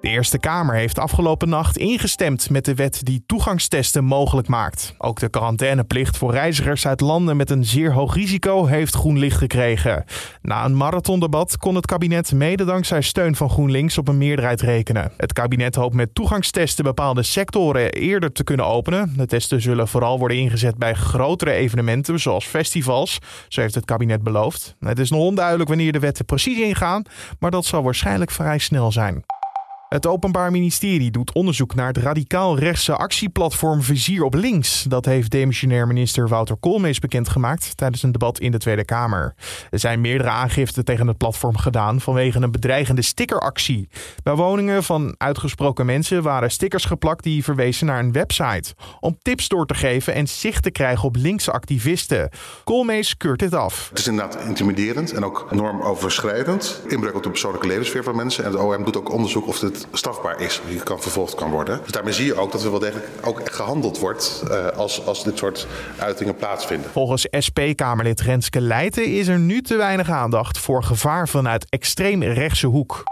De Eerste Kamer heeft afgelopen nacht ingestemd met de wet die toegangstesten mogelijk maakt. Ook de quarantaineplicht voor reizigers uit landen met een zeer hoog risico heeft groen licht gekregen. Na een marathondebat kon het kabinet mede dankzij steun van GroenLinks op een meerderheid rekenen. Het kabinet hoopt met toegangstesten bepaalde sectoren eerder te kunnen openen. De testen zullen vooral worden ingezet bij grotere evenementen zoals festivals, zo heeft het kabinet beloofd. Het is nog onduidelijk wanneer de wetten precies ingaan, maar dat zal waarschijnlijk vrij snel zijn. Het Openbaar Ministerie doet onderzoek naar het radicaal-rechtse actieplatform Vizier op Links. Dat heeft demissionair minister Wouter Koolmees bekendgemaakt tijdens een debat in de Tweede Kamer. Er zijn meerdere aangiften tegen het platform gedaan vanwege een bedreigende stickeractie. Bij woningen van uitgesproken mensen waren stickers geplakt die verwezen naar een website. Om tips door te geven en zicht te krijgen op linkse activisten. Koolmees keurt dit af. Het is inderdaad intimiderend en ook normoverschrijdend. Inbreuk op de persoonlijke levensfeer van mensen. En het OM doet ook onderzoek of dit strafbaar is, die kan vervolgd kan worden. Dus daarmee zie je ook dat er wel degelijk ook gehandeld wordt uh, als, als dit soort uitingen plaatsvinden. Volgens SP-Kamerlid Renske Leijten is er nu te weinig aandacht voor gevaar vanuit extreem rechtse hoek.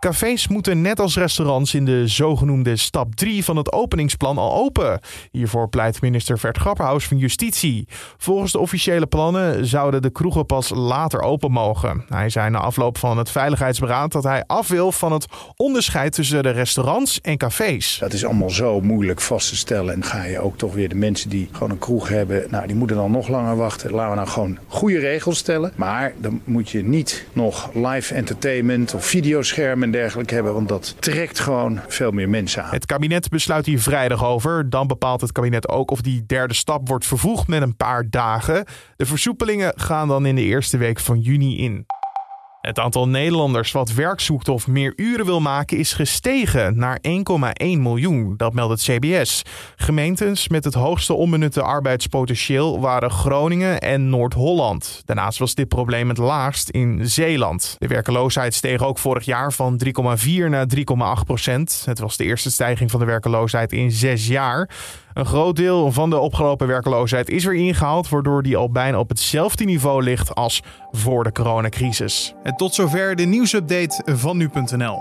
Cafés moeten net als restaurants in de zogenoemde stap 3 van het openingsplan al open. Hiervoor pleit minister Vert Grapperhaus van Justitie. Volgens de officiële plannen zouden de kroegen pas later open mogen. Hij zei na afloop van het Veiligheidsberaad dat hij af wil van het onderscheid tussen de restaurants en cafés. Dat is allemaal zo moeilijk vast te stellen. En ga je ook toch weer de mensen die gewoon een kroeg hebben, nou die moeten dan nog langer wachten. Laten we nou gewoon goede regels stellen. Maar dan moet je niet nog live entertainment of videoschermen dergelijke hebben. Want dat trekt gewoon veel meer mensen aan. Het kabinet besluit hier vrijdag over. Dan bepaalt het kabinet ook of die derde stap wordt vervoegd met een paar dagen. De versoepelingen gaan dan in de eerste week van juni in. Het aantal Nederlanders wat werk zoekt of meer uren wil maken is gestegen naar 1,1 miljoen. Dat meldt het CBS. Gemeentes met het hoogste onbenutte arbeidspotentieel waren Groningen en Noord-Holland. Daarnaast was dit probleem het laagst in Zeeland. De werkeloosheid steeg ook vorig jaar van 3,4 naar 3,8 procent. Het was de eerste stijging van de werkeloosheid in zes jaar. Een groot deel van de opgelopen werkloosheid is weer ingehaald, waardoor die al bijna op hetzelfde niveau ligt als voor de coronacrisis. En tot zover de nieuwsupdate van nu.nl.